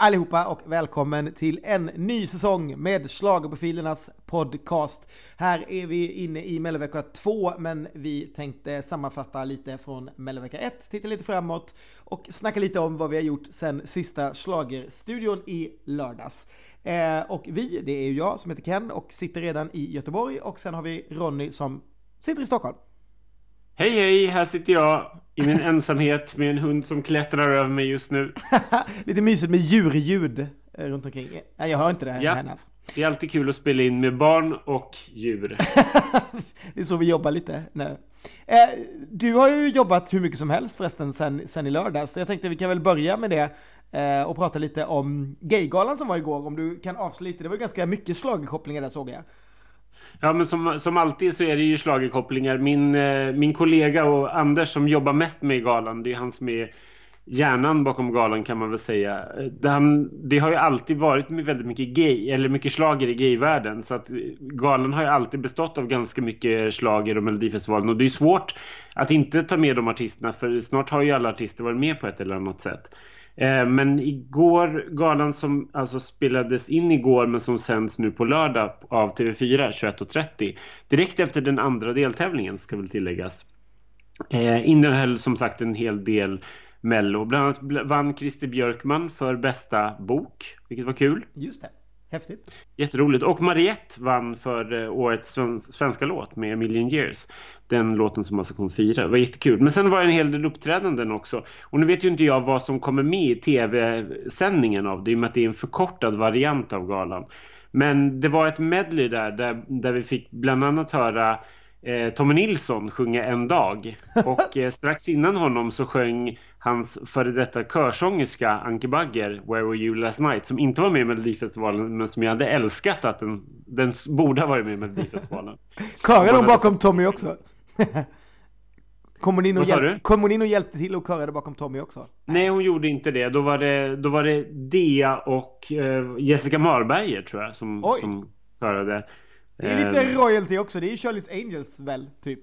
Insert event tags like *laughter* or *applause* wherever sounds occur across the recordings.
allihopa och välkommen till en ny säsong med Schlagerprofilernas podcast. Här är vi inne i Mellovecka 2 men vi tänkte sammanfatta lite från Mellovecka 1, titta lite framåt och snacka lite om vad vi har gjort sen sista Schlagerstudion i lördags. Eh, och vi, det är ju jag som heter Ken och sitter redan i Göteborg och sen har vi Ronny som sitter i Stockholm. Hej hej, här sitter jag i min ensamhet med en hund som klättrar över mig just nu. *laughs* Lite mysigt med djurljud eh, runt omkring. Jag hör inte det här ja. henne. Det är alltid kul att spela in med barn och djur. *laughs* det är så vi jobbar lite nu. Eh, du har ju jobbat hur mycket som helst förresten sen, sen i lördags, så jag tänkte vi kan väl börja med det eh, och prata lite om Gaygalan som var igår, om du kan avsluta. Det var ganska mycket slagkopplingar där såg jag. Ja, men som, som alltid så är det ju slagerkopplingar. Min, eh, min kollega och Anders som jobbar mest med galan, det är han som är hjärnan bakom galan kan man väl säga. Eh, det, det har ju alltid varit väldigt mycket gay, eller mycket slager i gayvärlden. Så att eh, galan har ju alltid bestått av ganska mycket slager och Melodifestivalen. Och det är svårt att inte ta med de artisterna, för snart har ju alla artister varit med på ett eller annat sätt. Eh, men igår, galan som alltså spelades in igår men som sänds nu på lördag av TV4 21.30 direkt efter den andra deltävlingen ska väl tilläggas eh, innehöll som sagt en hel del Mello. Bland annat vann Christer Björkman för bästa bok, vilket var kul. Just det. Häftigt. Jätteroligt. Och Mariette vann för eh, årets svenska låt med Million Years. Den låten som alltså kom fyra. Det var jättekul. Men sen var det en hel del uppträdanden också. Och nu vet ju inte jag vad som kommer med i tv-sändningen av det. I och med att det är en förkortad variant av galan. Men det var ett medley där, där, där vi fick bland annat höra eh, Tommy Nilsson sjunga En dag. Och eh, strax innan honom så sjöng hans före detta körsångerska Anke Bagger, Where were you last night, som inte var med i Melodifestivalen men som jag hade älskat att den, den borde ha varit med i Melodifestivalen. *laughs* Körade hon bakom Tommy också? *laughs* Kom hon, in och hjälp, kom hon in och hjälpte till och körade bakom Tommy också? Nej, hon gjorde inte det. Då var det, då var det Dea och eh, Jessica Marberger tror jag som, som körade. Det är lite eh, royalty också. Det är ju Charlie's Angels väl, typ?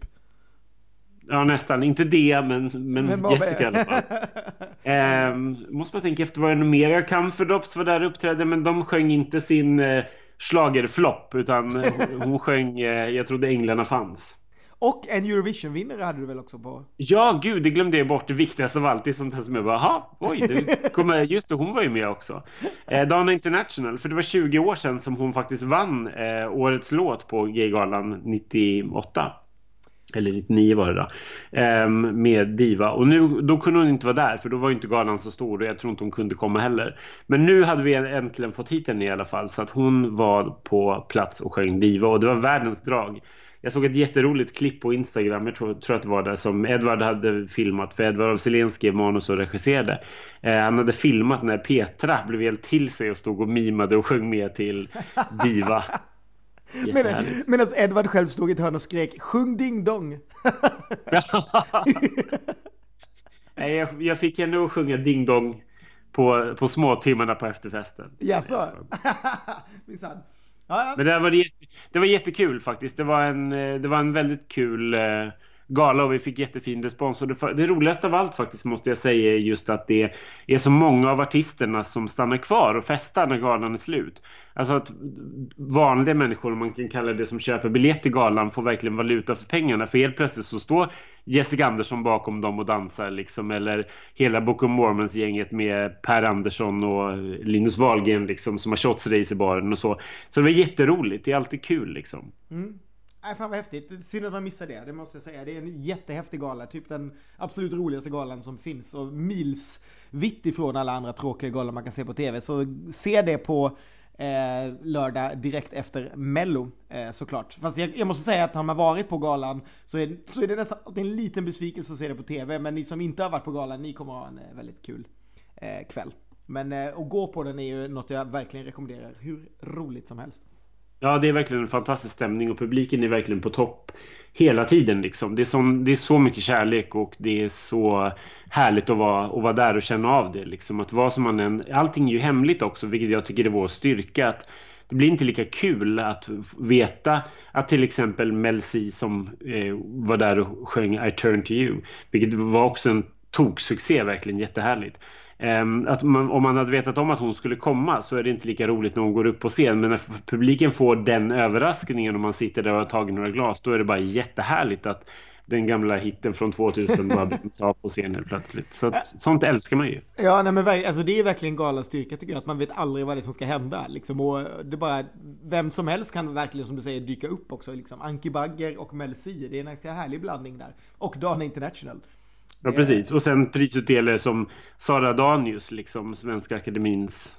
Ja, nästan. Inte det, men, men, men Jessica i alla fall. *laughs* ehm, måste man tänka efter vad det är mer. Jag kan för Dops var där och uppträdde, men de sjöng inte sin eh, slagerflopp utan hon sjöng eh, Jag trodde änglarna fanns. Och en Eurovision-vinnare hade du väl också på? Ja, gud, det glömde jag bort. Det viktigaste av allt. Det är sånt här som jag bara, jaha, oj, det kommer, *laughs* just det, hon var ju med också. Eh, Dana International, för det var 20 år sedan som hon faktiskt vann eh, årets låt på Gaygalan 98 eller 99 var det då, ehm, med Diva. Och nu, då kunde hon inte vara där för då var inte galan så stor och jag tror inte hon kunde komma heller. Men nu hade vi äntligen fått hit henne i alla fall så att hon var på plats och sjöng Diva och det var världens drag. Jag såg ett jätteroligt klipp på Instagram, jag tror, tror att det var det, som Edvard hade filmat, för Edvard av Selén skrev manus och regisserade. Eh, han hade filmat när Petra blev helt till sig och stod och mimade och sjöng med till Diva. *laughs* Medan, medan Edvard själv stod i ett hörn och skrek Sjung ding dong! *laughs* Nej, jag, jag fick henne att sjunga ding dong på, på små timmarna på efterfesten. Jaså? *laughs* Minsann. Ja, ja. Men det var, jätte, det var jättekul faktiskt. Det var en, eh, det var en väldigt kul eh, gala och vi fick jättefin respons. Och det, det roligaste av allt faktiskt måste jag säga är just att det är så många av artisterna som stannar kvar och festar när galan är slut. Alltså att vanliga människor, om man kan kalla det som köper biljett till galan, får verkligen valuta för pengarna. För helt plötsligt så står Jessica Andersson bakom dem och dansar liksom. Eller hela Book of Mormons-gänget med Per Andersson och Linus Wahlgren liksom, som har shotsrace i baren och så. Så det var jätteroligt. Det är alltid kul liksom. Mm. Nej, fan vad häftigt. Synd att man missar det, det måste jag säga. Det är en jättehäftig gala, typ den absolut roligaste galan som finns och mils vitt ifrån alla andra tråkiga galor man kan se på tv. Så se det på eh, lördag direkt efter Mello eh, såklart. Fast jag, jag, måste säga att har man varit på galan så är, så är det nästan en liten besvikelse att se det på tv. Men ni som inte har varit på galan, ni kommer ha en eh, väldigt kul eh, kväll. Men eh, att gå på den är ju något jag verkligen rekommenderar, hur roligt som helst. Ja, det är verkligen en fantastisk stämning och publiken är verkligen på topp hela tiden. Liksom. Det, är så, det är så mycket kärlek och det är så härligt att vara, att vara där och känna av det. Liksom. Att vara som man än, allting är ju hemligt också, vilket jag tycker är vår styrka. Att det blir inte lika kul att veta att till exempel Mel C som eh, var där och sjöng I turn to you, vilket var också en toksuccé, verkligen jättehärligt. Ehm, att man, om man hade vetat om att hon skulle komma så är det inte lika roligt när hon går upp på scen. Men när publiken får den överraskningen och man sitter där och har tagit några glas, då är det bara jättehärligt att den gamla hitten från 2000 bara bränns av på scenen plötsligt. Så att, sånt älskar man ju. Ja, nej, men alltså, det är verkligen galen styrka tycker jag. Att man vet aldrig vad det är som ska hända. Liksom. Och det bara, vem som helst kan verkligen som du säger dyka upp också. Liksom. Anki Bagger och Mel C. Det är en ganska härlig blandning där. Och Dana International. Ja, precis. Och sen prisutdelare som Sara Danius, liksom Svenska Akademins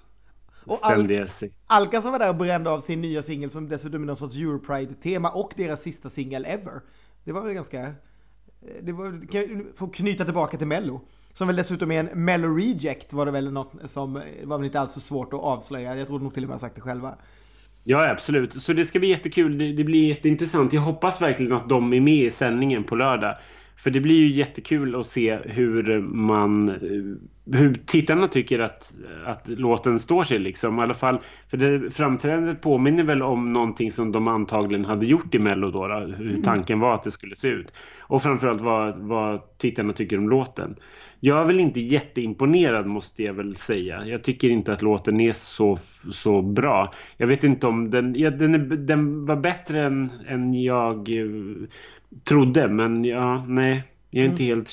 och Al Alcazar var där och brände av sin nya singel som dessutom är någon sorts Europride-tema och deras sista singel ever. Det var väl ganska... Eh, det var, kan få knyta tillbaka till Mello. Som väl dessutom är en Mello Reject var det väl något som var väl inte alls för svårt att avslöja. Jag tror nog till och med har sagt det själva. Ja, absolut. Så det ska bli jättekul. Det, det blir jätteintressant. Jag hoppas verkligen att de är med i sändningen på lördag. För det blir ju jättekul att se hur man hur tittarna tycker att, att låten står sig liksom. I alla fall, för det framträdandet påminner väl om någonting som de antagligen hade gjort i Mello då, då hur mm. tanken var att det skulle se ut. Och framförallt vad, vad tittarna tycker om låten. Jag är väl inte jätteimponerad måste jag väl säga. Jag tycker inte att låten är så, så bra. Jag vet inte om den, ja, den, är, den var bättre än, än jag eh, trodde. Men ja, nej. Jag är inte mm. helt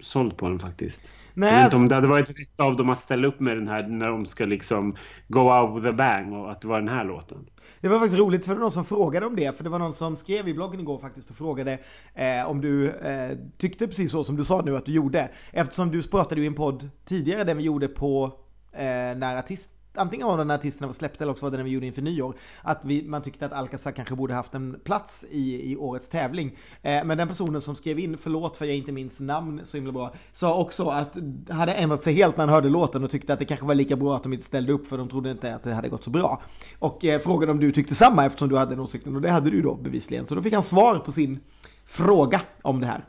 såld på den faktiskt. Nej, jag vet inte om det hade varit rätt av dem att ställa upp med den här när de ska liksom go out with a bang och att det var den här låten. Det var faktiskt roligt för det var någon som frågade om det. För det var någon som skrev i bloggen igår faktiskt och frågade eh, om du eh, tyckte precis så som du sa nu att du gjorde. Eftersom du pratade ju i en podd tidigare den vi gjorde på eh, när artist antingen var det när artisterna var släppta eller också var det när vi gjorde inför nyår. Att vi, man tyckte att Alcazar kanske borde haft en plats i, i årets tävling. Eh, men den personen som skrev in, förlåt för jag inte minns namn så himla bra, sa också att hade ändrat sig helt när han hörde låten och tyckte att det kanske var lika bra att de inte ställde upp för de trodde inte att det hade gått så bra. Och eh, frågade om du tyckte samma eftersom du hade den åsikten och det hade du då bevisligen. Så då fick han svar på sin fråga om det här.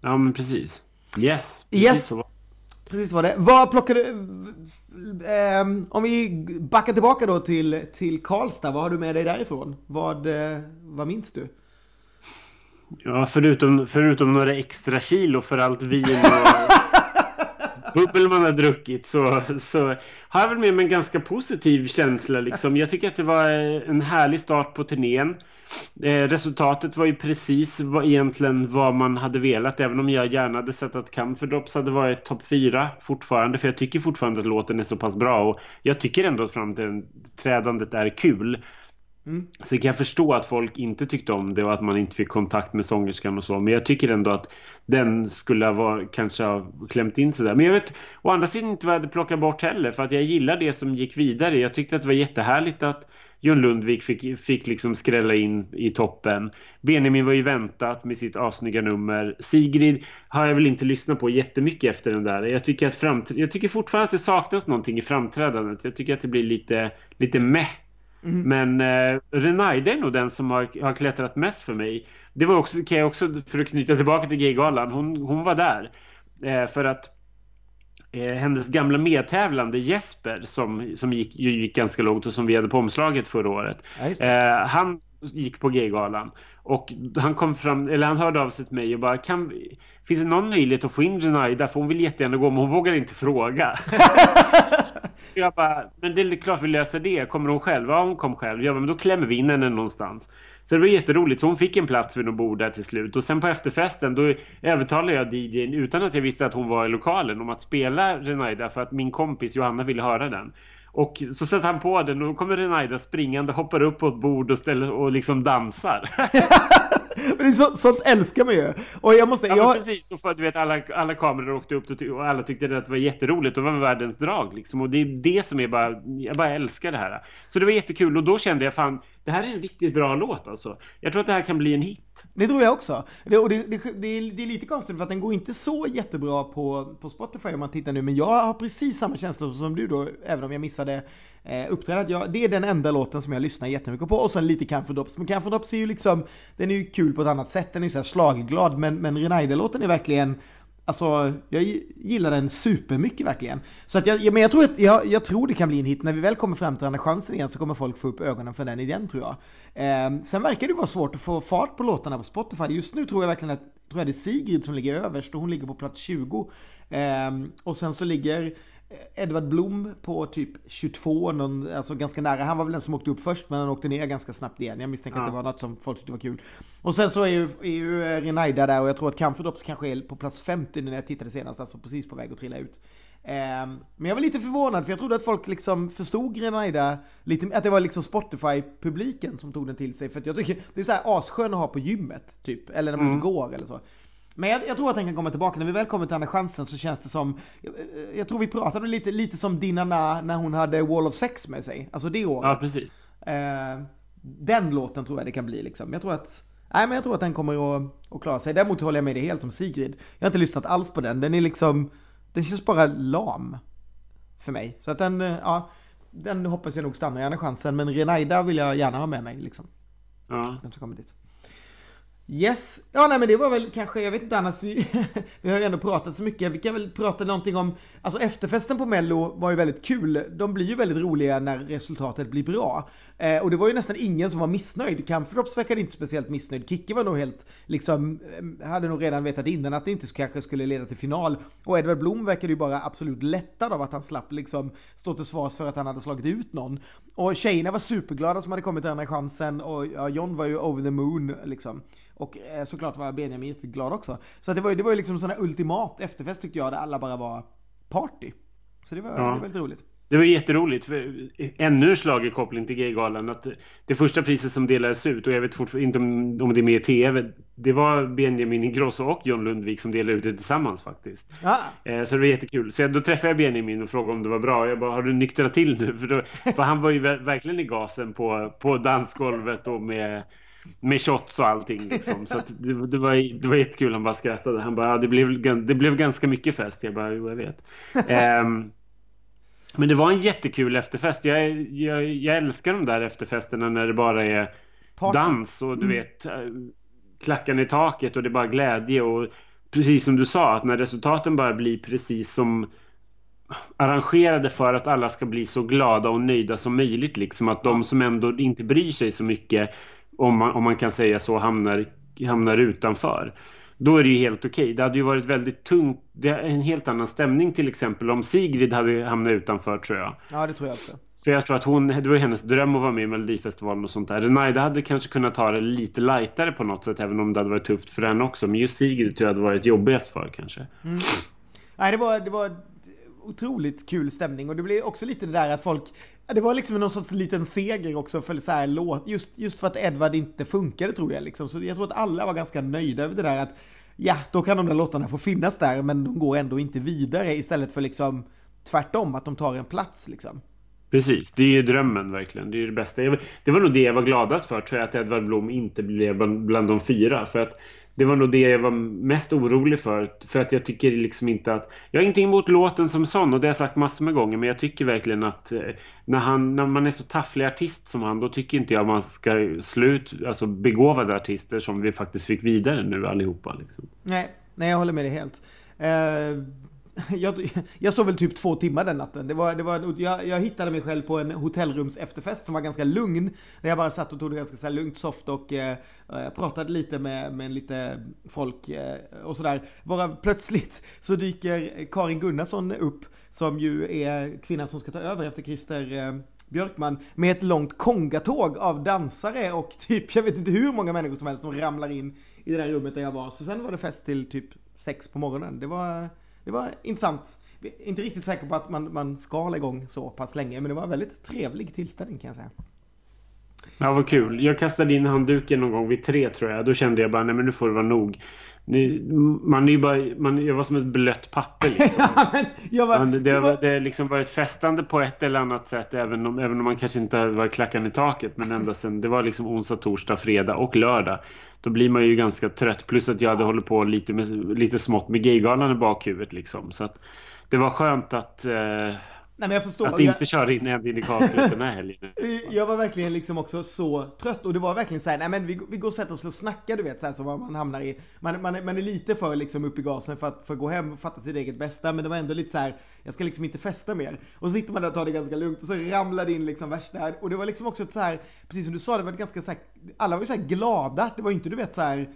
Ja men precis. Yes. Precis yes. Så. Precis var det. Vad plockar du... Eh, om vi backar tillbaka då till, till Karlstad, vad har du med dig därifrån? Vad, eh, vad minns du? Ja, förutom, förutom några extra kilo för allt vin och *laughs* bubbel man har druckit så, så har jag väl med mig en ganska positiv känsla. Liksom. Jag tycker att det var en härlig start på turnén. Eh, resultatet var ju precis vad, egentligen vad man hade velat även om jag gärna hade sett att Camphor Drops hade varit topp 4 fortfarande för jag tycker fortfarande att låten är så pass bra och jag tycker ändå att framträdandet är kul. Mm. Sen kan jag förstå att folk inte tyckte om det och att man inte fick kontakt med sångerskan och så. Men jag tycker ändå att den skulle ha kanske ha klämt in sig där. Men jag vet å andra sidan inte vad jag hade plockat bort heller. För att jag gillar det som gick vidare. Jag tyckte att det var jättehärligt att John Lundvik fick, fick liksom skrälla in i toppen. Benjamin var ju väntat med sitt asnygga nummer. Sigrid har jag väl inte lyssnat på jättemycket efter den där. Jag tycker, att jag tycker fortfarande att det saknas någonting i framträdandet. Jag tycker att det blir lite, lite meh. Mm. Men eh, Renaide är nog den som har, har klättrat mest för mig. Det var också, kan jag också, för att knyta tillbaka till Gaygalan, hon, hon var där. Eh, för att eh, hennes gamla medtävlande Jesper som, som gick, gick ganska långt och som vi hade på omslaget förra året. Ja, eh, han gick på G-galan och han kom fram, eller han hörde av sig till mig och bara kan, finns det någon möjlighet att få in Renaida för hon vill jättegärna gå men hon vågar inte fråga. *laughs* så jag bara, men det är klart vi löser det. Kommer hon själv? Ja hon kom själv. Ja men då klämmer vi in henne någonstans. Så det var jätteroligt. Så hon fick en plats vid något bord där till slut. Och sen på efterfesten då övertalade jag DJn utan att jag visste att hon var i lokalen om att spela Renaida för att min kompis Johanna ville höra den. Och så sätter han på den och då kommer Renaida springande, hoppar upp på ett bord och, ställer, och liksom dansar. *laughs* Men det så, sånt älskar man ju. Och jag måste... Ja, jag... precis. Och för du vet, alla, alla kameror åkte upp och alla tyckte att det var jätteroligt. Och det var världens drag liksom. Och det är det som är bara... Jag bara älskar det här. Så det var jättekul. Och då kände jag fan, det här är en riktigt bra låt alltså. Jag tror att det här kan bli en hit. Det tror jag också. Det, och det, det, det, är, det är lite konstigt för att den går inte så jättebra på, på Spotify om man tittar nu. Men jag har precis samma känsla som du då, även om jag missade eh, uppträdandet. Ja, det är den enda låten som jag lyssnar jättemycket på. Och sen lite Camphor Drops. Men Camphor Drops är ju liksom, den är ju kul på ett annat sätt. Den är ju såhär slagglad. Men, men Renaide-låten är verkligen Alltså, jag gillar den supermycket verkligen. Så att jag, men jag tror, att, jag, jag, tror det kan bli en hit. När vi väl kommer fram till andra chansen igen så kommer folk få upp ögonen för den igen tror jag. Eh, sen verkar det vara svårt att få fart på låtarna på Spotify. Just nu tror jag verkligen att tror jag det är Sigrid som ligger överst och hon ligger på plats 20. Eh, och sen så ligger Edvard Blom på typ 22, någon, alltså ganska nära. Han var väl den som åkte upp först men han åkte ner ganska snabbt igen. Jag misstänker ja. att det var något som folk tyckte var kul. Och sen så är ju, är ju Renaida där och jag tror att Camphordrops kanske är på plats 50 när jag tittade senast, alltså precis på väg att trilla ut. Um, men jag var lite förvånad för jag trodde att folk liksom förstod Renaida lite, att det var liksom Spotify-publiken som tog den till sig. För jag tycker det är så här asskön att ha på gymmet typ, eller när man mm. går eller så. Men jag, jag, tror att den kan komma tillbaka. När vi väl kommer till Andra chansen så känns det som, jag, jag tror vi pratade lite, lite som Dinana när hon hade Wall of Sex med sig. Alltså det året. Ja, precis. Eh, den låten tror jag det kan bli liksom. Jag tror att, nej men jag tror att den kommer att, att klara sig. Däremot håller jag med dig helt om Sigrid. Jag har inte lyssnat alls på den. Den är liksom, den känns bara lam. För mig. Så att den, eh, ja, den hoppas jag nog stannar i Andra chansen. Men Renaida vill jag gärna ha med mig liksom. Ja. Den som kommer dit. Yes, ja nej men det var väl kanske, jag vet inte annars, vi, *laughs* vi har ju ändå pratat så mycket. Vi kan väl prata någonting om, alltså efterfesten på mello var ju väldigt kul. De blir ju väldigt roliga när resultatet blir bra. Eh, och det var ju nästan ingen som var missnöjd. Camphordrops verkade inte speciellt missnöjd. Kicke var nog helt, liksom, eh, hade nog redan vetat innan att det inte kanske skulle leda till final. Och Edvard Blom verkade ju bara absolut lättad av att han slapp liksom stå till svars för att han hade slagit ut någon. Och tjejerna var superglada som hade kommit till den här chansen och ja, John var ju over the moon liksom. Och eh, såklart var Benjamin jätteglad också. Så det var ju, det var ju liksom sån här ultimat efterfest tyckte jag, där alla bara var party. Så det var, ja. det var väldigt roligt. Det var jätteroligt. För ännu en schlagerkoppling till Gaygalan. Att det första priset som delades ut, och jag vet fortfarande inte om, om det är med i TV, det var Benjamin Ingrosso och John Lundvik som delade ut det tillsammans faktiskt. Ah. Så det var jättekul. Så då träffade jag Benjamin och frågade om det var bra. Jag bara, har du nyktrat till nu? *laughs* För, då, för han var ju verkligen i gasen på, på dansgolvet och med med shots och allting liksom. Så det, det, var, det var jättekul, han bara skrattade. Han bara, ja, det, blev, det blev ganska mycket fest. Jag bara, jo jag vet. um, *laughs* men det var en jättekul efterfest. Jag, jag, jag älskar de där efterfesterna när det bara är Party. dans och du mm. vet klackan i taket och det är bara glädje och precis som du sa att när resultaten bara blir precis som arrangerade för att alla ska bli så glada och nöjda som möjligt liksom att de som ändå inte bryr sig så mycket om man, om man kan säga så, hamnar, hamnar utanför. Då är det ju helt okej. Okay. Det hade ju varit väldigt tungt. Det är en helt annan stämning till exempel om Sigrid hade hamnat utanför tror jag. Ja, det tror jag också. För jag tror att hon, det var hennes dröm att vara med i Melodifestivalen och sånt där. Renaida hade kanske kunnat ta det lite lightare på något sätt, även om det hade varit tufft för henne också. Men just Sigrid tror jag hade varit jobbigast för kanske. Mm. Nej, det var, det var otroligt kul stämning och det blev också lite det där att folk det var liksom någon sorts liten seger också för så här låt, just, just för att Edvard inte funkade tror jag liksom. Så jag tror att alla var ganska nöjda över det där att ja, då kan de där låtarna få finnas där men de går ändå inte vidare istället för liksom tvärtom, att de tar en plats liksom. Precis, det är ju drömmen verkligen. Det är det bästa. Det var nog det jag var gladast för, tror jag, att Edvard Blom inte blev bland, bland de fyra. För att det var nog det jag var mest orolig för. För att jag tycker liksom inte att... Jag har ingenting emot låten som sån och det har jag sagt massor med gånger. Men jag tycker verkligen att eh, när, han, när man är så tafflig artist som han, då tycker inte jag man ska slut, alltså begåvade artister som vi faktiskt fick vidare nu allihopa. Liksom. Nej, nej, jag håller med dig helt. Uh, *laughs* jag, jag sov väl typ två timmar den natten. Det var, det var, jag, jag hittade mig själv på en hotellrums efterfest som var ganska lugn. Där jag bara satt och tog det ganska så lugnt, soft och eh, eh, pratade lite med, med lite folk eh, och sådär. Bara plötsligt så dyker Karin Gunnarsson upp som ju är kvinnan som ska ta över efter Christer eh, Björkman med ett långt kongatåg av dansare och typ, jag vet inte hur många människor som helst som ramlar in i det där rummet där jag var. Så sen var det fest till typ sex på morgonen. Det var det var intressant. Inte riktigt säker på att man, man ska hålla igång så pass länge, men det var en väldigt trevlig tillställning kan jag säga. Ja, vad kul. Jag kastade in handduken någon gång vid tre tror jag. Då kände jag bara, nej men nu får det vara nog. man är bara, man, jag var som ett blött papper liksom. *laughs* ja, var, det, det, var, det har liksom varit festande på ett eller annat sätt även om, även om man kanske inte var klackan i taket. Men ända sen, det var liksom onsdag, torsdag, fredag och lördag. Då blir man ju ganska trött. Plus att jag hade hållit på lite, med, lite smått med Gaygalan i bakhuvudet liksom. Så att det var skönt att, eh, Nej, men jag förstår. Att inte köra in en indikator den här helgen. *laughs* Jag var verkligen liksom också så trött och det var verkligen så här, nej men vi, vi går och sätter oss och snackar du vet så här, så man hamnar i, man, man, man är lite för liksom upp i gasen för att, för att gå hem och fatta sitt eget bästa men det var ändå lite så här, jag ska liksom inte festa mer. Och så sitter man där och tar det ganska lugnt och så ramlar det in liksom värsta, och det var liksom också så här, precis som du sa, det var ganska så här, alla var ju så här glada, det var inte du vet så här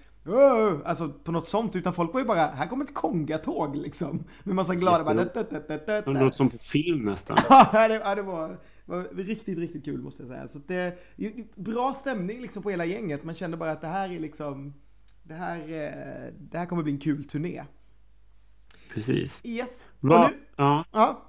Alltså på något sånt, utan folk var ju bara, här kommer ett kongatåg liksom. Med massa glada bara... Det Som något som på film nästan. *laughs* ja, det, det var, var, riktigt, riktigt kul måste jag säga. Så det, bra stämning liksom på hela gänget. Man kände bara att det här är liksom, det här, eh, det här kommer bli en kul turné. Precis. Yes. Va? Nu, ja. ja.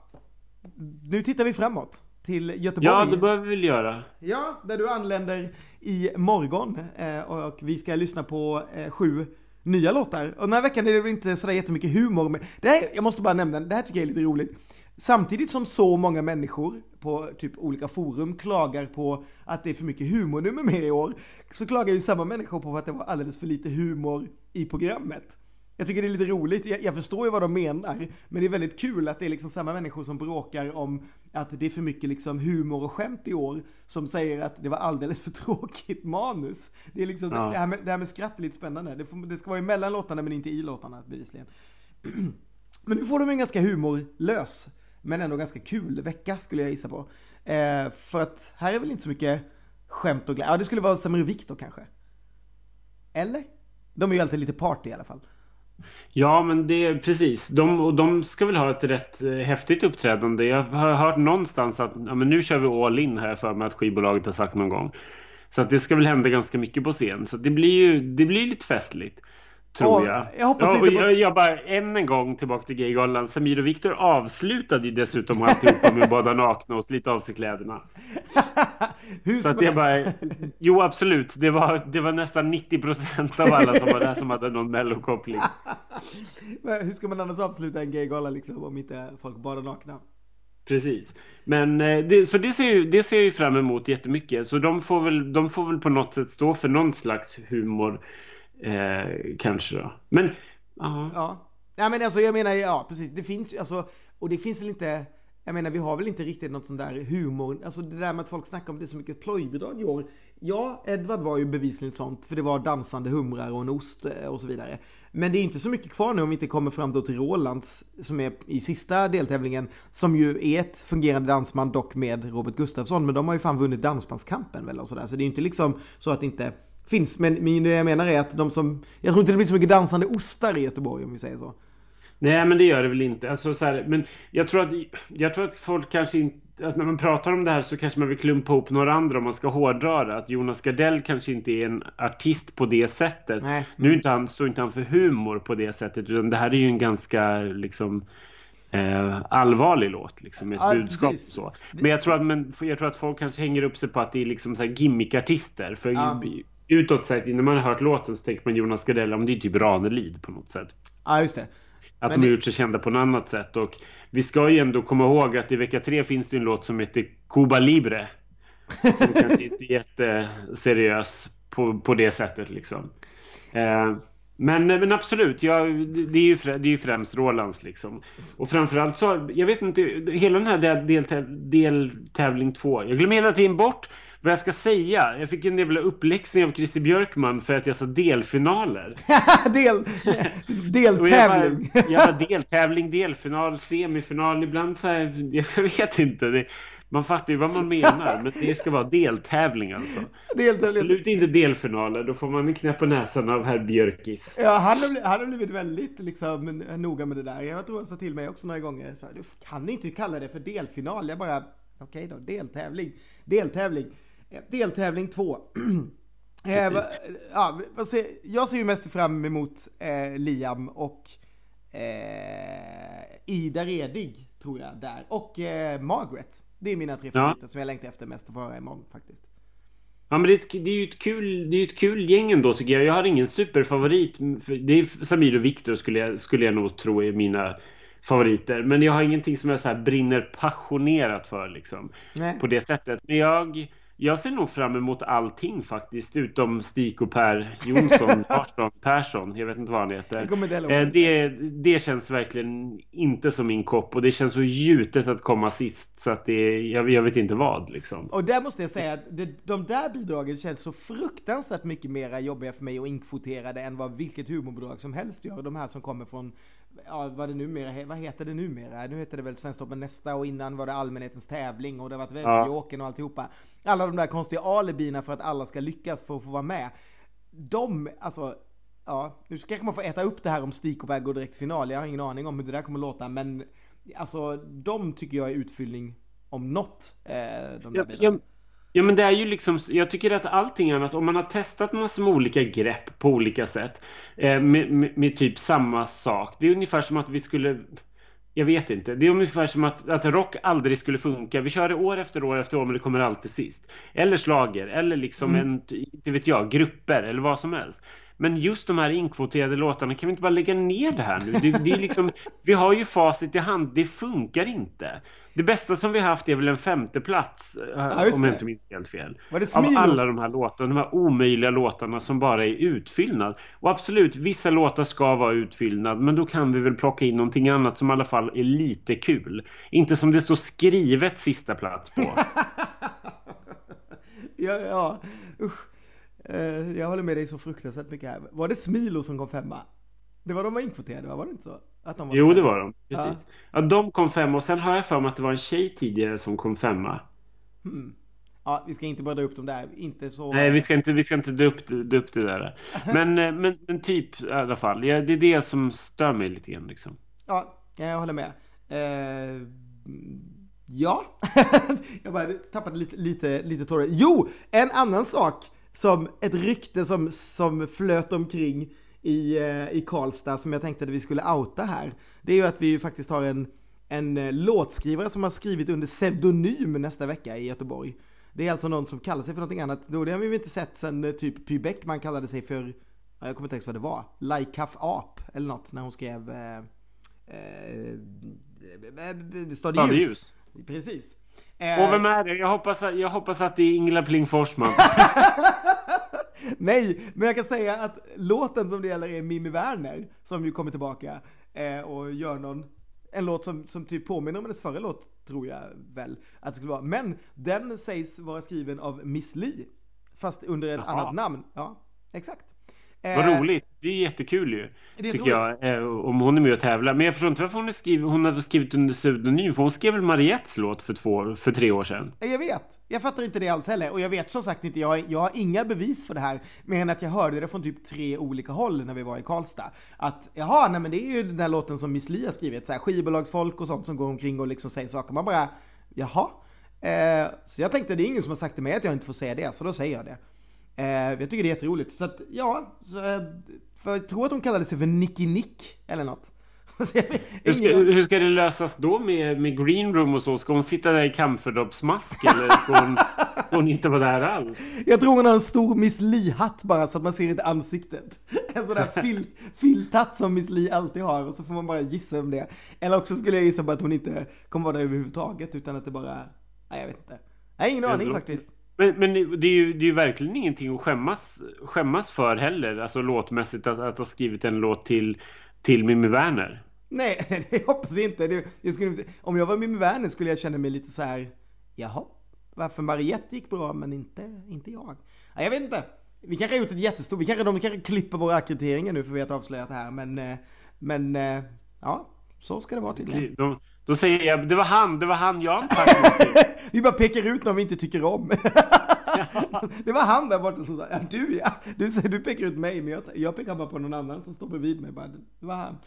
Nu tittar vi framåt till Göteborg. Ja, det bör vi väl göra. Ja, där du anländer i morgon eh, och vi ska lyssna på eh, sju nya låtar. Och den här veckan är det väl inte sådär jättemycket humor. Men det här, jag måste bara nämna, det här tycker jag är lite roligt. Samtidigt som så många människor på typ olika forum klagar på att det är för mycket humornummer med i år, så klagar ju samma människor på att det var alldeles för lite humor i programmet. Jag tycker det är lite roligt, jag, jag, förstår ju vad de menar, men det är väldigt kul att det är liksom samma människor som bråkar om att det är för mycket liksom humor och skämt i år, som säger att det var alldeles för *laughs* tråkigt manus. Det är liksom, ja. det, här med, det här med skratt är lite spännande. Det, får, det ska vara emellan låtarna men inte i låtarna bevisligen. *clears throat* Men nu får de en ganska humorlös, men ändå ganska kul vecka skulle jag gissa på. Eh, för att här är väl inte så mycket skämt och glädje. Ja, det skulle vara Samuel Viktor kanske. Eller? De är ju alltid lite party i alla fall. Ja, men det är precis. De, och de ska väl ha ett rätt eh, häftigt uppträdande. Jag har hört någonstans att ja, men nu kör vi all in här för mig att skivbolaget har sagt någon gång. Så att det ska väl hända ganska mycket på scen. Så det blir ju det blir lite festligt. Tror jag. Jag hoppas ja, och jag, jag bara än en gång tillbaka till Gaygalan. Samir och Viktor avslutade ju dessutom alltihopa med båda nakna och slita av sig kläderna. *laughs* så att det bara... Jo absolut, det var, det var nästan 90% av alla som var där som hade någon mellokoppling. *laughs* Hur ska man annars avsluta en gaygala liksom om inte folk bara nakna? Precis. Men eh, det, så det ser, ju, det ser jag ju fram emot jättemycket. Så de får, väl, de får väl på något sätt stå för någon slags humor Eh, kanske då. Men, aha. ja. Ja men alltså jag menar, ja precis. Det finns ju, alltså, och det finns väl inte, jag menar vi har väl inte riktigt något sånt där humor, alltså det där med att folk snackar om det är så mycket plojbidrag i år. Ja, Edvard var ju bevisligen sånt, för det var dansande humrar och en ost eh, och så vidare. Men det är inte så mycket kvar nu om vi inte kommer fram då till Rolands, som är i sista deltävlingen, som ju är ett fungerande dansman, dock med Robert Gustafsson, men de har ju fan vunnit dansbandskampen väl och sådär, så det är ju inte liksom så att inte finns. Men, men det jag menar är att de som, jag tror inte det blir så mycket dansande ostar i Göteborg om vi säger så. Nej men det gör det väl inte. Alltså, så här, men jag tror, att, jag tror att folk kanske inte att när man pratar om det här så kanske man vill klumpa ihop några andra om man ska hårdra det. Att Jonas Gardell kanske inte är en artist på det sättet. Nej. Nu inte han, står inte han för humor på det sättet utan det här är ju en ganska liksom eh, allvarlig låt liksom ett ja, budskap precis. så. Men jag tror, att, men jag tror att folk kanske hänger upp sig på att det är liksom så här gimmickartister. För ja utåt sett, innan man har hört låten så tänker man Jonas Gardell, om det är typ Ranelid på något sätt. Ja, just det. Att Men de har gjort sig kända på något annat sätt. Och vi ska ju ändå komma ihåg att i vecka tre finns det en låt som heter Cuba Libre. Som *laughs* kanske inte är jätteseriös på, på det sätättet liksom. Eh, men, men absolut, ja, det, är ju, det är ju främst Rolands liksom. Och framförallt så, jag vet inte, hela den här deltävling del, del 2, jag glömmer hela tiden bort vad jag ska säga. Jag fick en jävla uppläxning av Christer Björkman för att jag sa delfinaler. *laughs* Del, *laughs* deltävling. ja, deltävling, delfinal, semifinal. Ibland så här, jag *laughs* vet inte. Det, man fattar ju vad man menar, men det ska vara deltävling alltså. Deltävling. Absolut inte delfinaler, då får man en knäpp på näsan av herr Björkis. Ja, han har, han har blivit väldigt liksom, noga med det där. Jag tror han sa till mig också några gånger, så, du kan inte kalla det för delfinal. Jag bara, okej okay då, deltävling, deltävling. Deltävling 2. *clears throat* eh, ja, jag ser ju mest fram emot eh, Liam och eh, Ida Redig, tror jag, där. Och eh, Margaret. Det är mina tre favoriter ja. som jag längtar efter mest att få höra imorgon faktiskt. Ja men det är, ett, det är ju ett kul, det är ett kul gäng ändå tycker jag. Jag har ingen superfavorit. Det är Samir och Viktor skulle jag, skulle jag nog tro är mina favoriter. Men jag har ingenting som jag så brinner passionerat för liksom. Nej. På det sättet. Men jag jag ser nog fram emot allting faktiskt, utom Stig och Per Jonsson, *laughs* Persson, Persson, jag vet inte vad han heter. Det, eh, det, det känns verkligen inte som min kopp och det känns så gjutet att komma sist så att det, jag, jag vet inte vad liksom. Och där måste jag säga att det, de där bidragen känns så fruktansvärt mycket mer jobbiga för mig och inkvoterade än vad vilket humorbidrag som helst gör. De här som kommer från ja, vad det numera, vad heter det numera? Nu heter det väl Svensktoppen nästa och innan var det allmänhetens tävling och det har varit Värmjöåken ja. och alltihopa. Alla de där konstiga alibina för att alla ska lyckas för att få vara med. De, alltså, ja, nu kanske man får äta upp det här om och går direkt till final. Jag har ingen aning om hur det där kommer låta, men alltså de tycker jag är utfyllning om något. Eh, de där ja, Ja men det är ju liksom, jag tycker att allting annat, om man har testat massor med olika grepp på olika sätt eh, med, med, med, typ samma sak. Det är ungefär som att vi skulle, jag vet inte, det är ungefär som att, att rock aldrig skulle funka. Vi kör det år efter år efter år men det kommer alltid sist. Eller slager eller liksom mm. en, inte vet jag, grupper eller vad som helst. Men just de här inkvoterade låtarna, kan vi inte bara lägga ner det här nu? Det, det är liksom, *laughs* vi har ju facit i hand, det funkar inte. Det bästa som vi har haft är väl en femte plats eh, ja, om jag inte minns helt fel. Av alla de här låtarna, de här omöjliga låtarna som bara är utfyllnad. Och absolut, vissa låtar ska vara utfyllnad, men då kan vi väl plocka in någonting annat som i alla fall är lite kul. Inte som det står skrivet sista plats på. *laughs* ja, ja, usch. Uh, jag håller med dig så fruktansvärt mycket här. Var det Smilo som kom femma? Det var de var inkvoterade, var det inte så? Att de var jo, det var de. Precis. Ja. ja. de kom femma och sen har jag för mig att det var en tjej tidigare som kom femma. Hmm. Ja, vi ska inte bara dra upp dem där. Inte så... Nej, vi ska inte, vi ska inte dra, upp, dra upp det där. *laughs* Men, eh, men, men typ i alla fall. Ja, det är det som stör mig lite grann liksom. Ja, jag håller med. Uh, ja, *laughs* jag bara tappade lite, lite, lite tårar. Jo, en annan sak som ett rykte som, som flöt omkring i, eh, i Karlstad som jag tänkte att vi skulle outa här. Det är ju att vi faktiskt har en, en eh, låtskrivare som har skrivit under pseudonym nästa vecka i Göteborg. Det är alltså någon som kallar sig för någonting annat. Då, det har vi inte sett sen eh, typ Py Bäckman kallade sig för, jag kommer inte ihåg vad det var, Laikaf Ap eller något när hon skrev eh, eh, Stadljus. Precis. Och vem är det? Jag hoppas, jag hoppas att det är Ingela Pling Forsman. *laughs* Nej, men jag kan säga att låten som det gäller är Mimmi Werner som ju kommer tillbaka eh, och gör någon en låt som, som typ påminner om hennes förra låt, tror jag väl att det skulle vara. Men den sägs vara skriven av Miss Li, fast under ett Jaha. annat namn. Ja, exakt. Vad eh, roligt. Det är jättekul ju. Det tycker jag. Eh, om hon är med och tävlar. Men jag förstår inte varför hon, är skrivit, hon har skrivit under pseudonym. För hon skrev väl Mariettes låt för, två, för tre år sedan? Jag vet. Jag fattar inte det alls heller. Och jag vet som sagt inte. Jag, jag har inga bevis för det här. Mer än att jag hörde det från typ tre olika håll när vi var i Karlstad. Att jaha, nej men det är ju den där låten som Miss Li har skrivit. Så här, skivbolagsfolk och sånt som går omkring och liksom säger saker. Man bara, jaha. Eh, så jag tänkte det är ingen som har sagt till mig att jag inte får säga det. Så då säger jag det. Eh, jag tycker det är jätteroligt. Så att, ja, så, eh, för jag tror att de kallade sig för Nicky Nick eller något. *laughs* hur, ska, hur ska det lösas då med, med green room och så? Ska hon sitta där i camferdopsmask eller ska hon, *laughs* ska hon inte vara där alls? Jag tror hon har en stor Miss Li-hatt bara så att man ser inte ansiktet. *laughs* En sån där fil, filthatt som Miss Li alltid har och så får man bara gissa om det. Eller också skulle jag gissa på att hon inte kommer vara där överhuvudtaget utan att det bara, nej jag vet inte. Jag har ingen aning faktiskt. Men, men det, är ju, det är ju verkligen ingenting att skämmas, skämmas för heller, alltså låtmässigt att, att ha skrivit en låt till, till Mimmi Werner. Nej, *laughs* det hoppas jag inte. Det, jag skulle, om jag var Mimmi Werner skulle jag känna mig lite så här, jaha, varför Mariette gick bra men inte, inte jag? Ja, jag vet inte. Vi kanske har gjort ett jättestort, vi kanske, de kanske klipper våra akkrediteringar nu för vi har avslöjat det här, men, eh, men eh, ja, så ska det vara tydligen. De, då säger jag, det var han, det var han jag *laughs* Vi bara pekar ut någon vi inte tycker om. *laughs* det var han där borta som sa, ja du ja, du, du pekar ut mig, men jag, jag pekar bara på någon annan som står bredvid mig. Bara, det var han.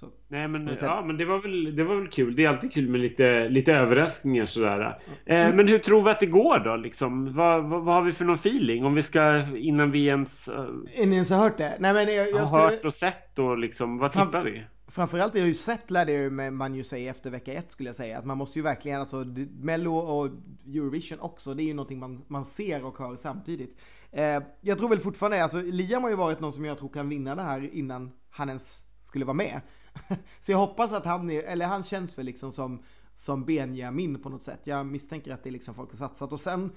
Så. Nej men, ja, men det, var väl, det var väl kul. Det är alltid kul med lite, lite överraskningar sådär. Eh, mm. Men hur tror vi att det går då? Liksom? Vad, vad, vad, har vi för någon feeling? Om vi ska, innan vi ens... Uh, innan vi ens har hört det? Nej, men jag, jag har skulle... hört och sett och liksom, vad tippar vi? Framförallt är det ju sett lärde jag man ju sig efter vecka ett skulle jag säga. Att man måste ju verkligen, alltså Mello och Eurovision också, det är ju någonting man, man ser och hör samtidigt. Eh, jag tror väl fortfarande, alltså Liam har ju varit någon som jag tror kan vinna det här innan han ens skulle vara med. *laughs* Så jag hoppas att han är, eller han känns väl liksom som, som Benjamin på något sätt. Jag misstänker att det är liksom folk har satsat. Och sen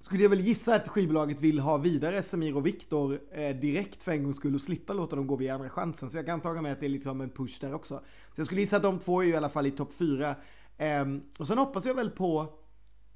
skulle jag väl gissa att skivbolaget vill ha vidare Samir och Viktor eh, direkt för en gångs skull och slippa låta dem gå via andra chansen. Så jag kan ta med att det är liksom en push där också. Så jag skulle gissa att de två är i alla fall i topp fyra. Eh, och sen hoppas jag väl på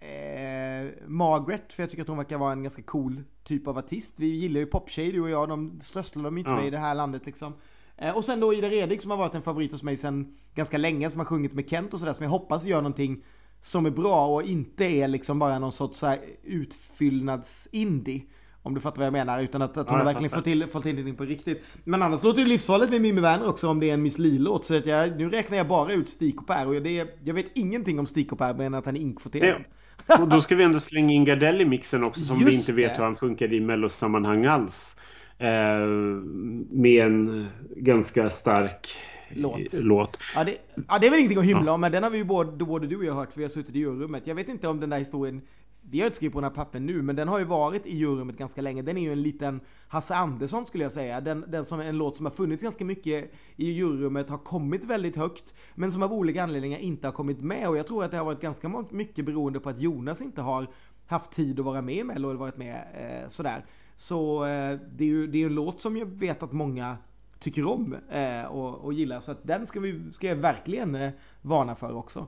eh, Margaret, för jag tycker att hon verkar vara en ganska cool typ av artist. Vi gillar ju poptjej du och jag, de strösslar de inte ja. med i det här landet liksom. Eh, och sen då Ida Redig som har varit en favorit hos mig sedan ganska länge, som har sjungit med Kent och sådär, som jag hoppas gör någonting som är bra och inte är liksom bara någon sorts så utfyllnads-indie. Om du fattar vad jag menar, utan att, att hon ja, verkligen får till, får till någonting på riktigt. Men annars låter det livsfarligt med Mimmi Werner också om det är en Miss Li-låt. Så att jag, nu räknar jag bara ut Stig Per och det, jag vet ingenting om Stig Per men att han är inkvoterad. Och då ska vi ändå slänga in Gardell i mixen också som Just vi inte vet det. hur han funkar i mellosammanhang alls. Eh, med en ganska stark låt. låt. Ja, det, ja, det är väl ingenting att hymla ja. om, men den har vi ju både, både du och jag hört, för vi har suttit i juryrummet. Jag vet inte om den där historien, vi har inte skrivit på den här pappen nu, men den har ju varit i juryrummet ganska länge. Den är ju en liten Hasse Andersson skulle jag säga. Den, den som är en låt som har funnits ganska mycket i juryrummet, har kommit väldigt högt, men som av olika anledningar inte har kommit med. Och jag tror att det har varit ganska mycket beroende på att Jonas inte har haft tid att vara med i Mello eller varit med eh, sådär. Så eh, det är ju det är en låt som jag vet att många tycker om eh, och, och gillar. Så att den ska, vi, ska jag verkligen eh, varna för också.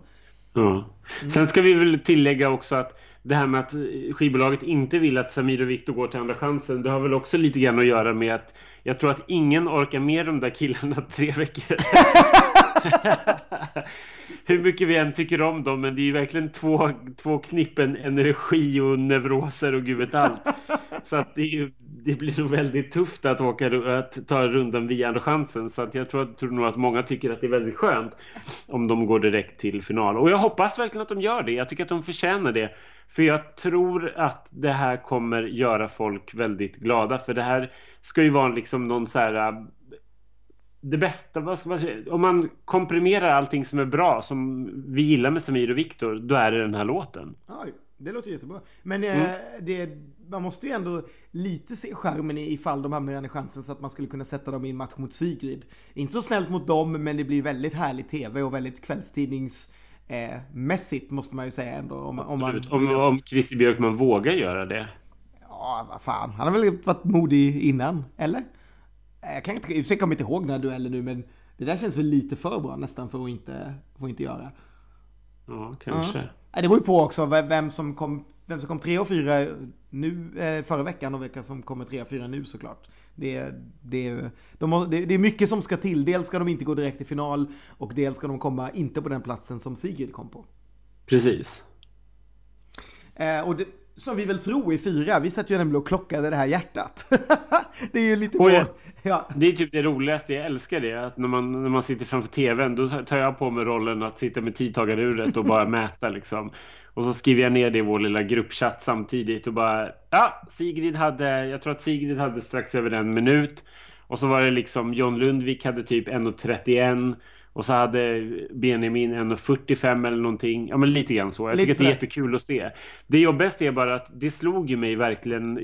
Ja. Sen ska vi väl tillägga också att det här med att skivbolaget inte vill att Samir och Viktor går till Andra chansen det har väl också lite grann att göra med att jag tror att ingen orkar med de där killarna *laughs* tre veckor. *laughs* *laughs* Hur mycket vi än tycker om dem men det är ju verkligen två, två knippen energi och neuroser och gud vet allt. Så att det, ju, det, blir nog väldigt tufft att, åka, att ta rundan via Andra chansen. Så att jag tror, tror nog att många tycker att det är väldigt skönt om de går direkt till final. Och jag hoppas verkligen att de gör det. Jag tycker att de förtjänar det. För jag tror att det här kommer göra folk väldigt glada. För det här ska ju vara liksom någon så här det bästa, vad ska man säga, om man komprimerar allting som är bra som vi gillar med Samir och Viktor, då är det den här låten. Oj, det låter jättebra. Men eh, mm. det, man måste ju ändå lite se skärmen ifall de hamnar i chansen så att man skulle kunna sätta dem i en match mot Sigrid. Inte så snällt mot dem, men det blir väldigt härlig tv och väldigt kvällstidnings eh, mässigt måste man ju säga ändå. Om, om, man, om, om Christer Björkman vågar göra det. Ja, vad fan. Han har väl varit modig innan, eller? Jag kan inte, jag kommer inte ihåg den här duellen nu, men det där känns väl lite för bra nästan för att inte, för att inte göra. Ja, kanske. Ja. Det beror ju på också vem som kom, vem som kom tre och fyra nu, eh, förra veckan och vilka som kommer tre och fyra nu såklart. Det, det, de, det, det är mycket som ska till. Dels ska de inte gå direkt till final och dels ska de komma inte på den platsen som Sigrid kom på. Precis. Eh, och det, som vi väl tror är fyra. Vi satt ju nämligen och klockade det här hjärtat. *laughs* det är ju lite jag, ja. Det är typ det roligaste, jag älskar det. Att när man, när man sitter framför tvn då tar jag på mig rollen att sitta med tidtagaruret och bara *laughs* mäta liksom. Och så skriver jag ner det i vår lilla gruppchatt samtidigt och bara Ja, Sigrid hade, jag tror att Sigrid hade strax över en minut. Och så var det liksom John Lundvik hade typ 1.31 och så hade Benjamin 1,45 eller någonting. Ja men lite grann så. Jag tycker att det är jättekul att se. Det jobbigaste är bara att det slog ju mig verkligen.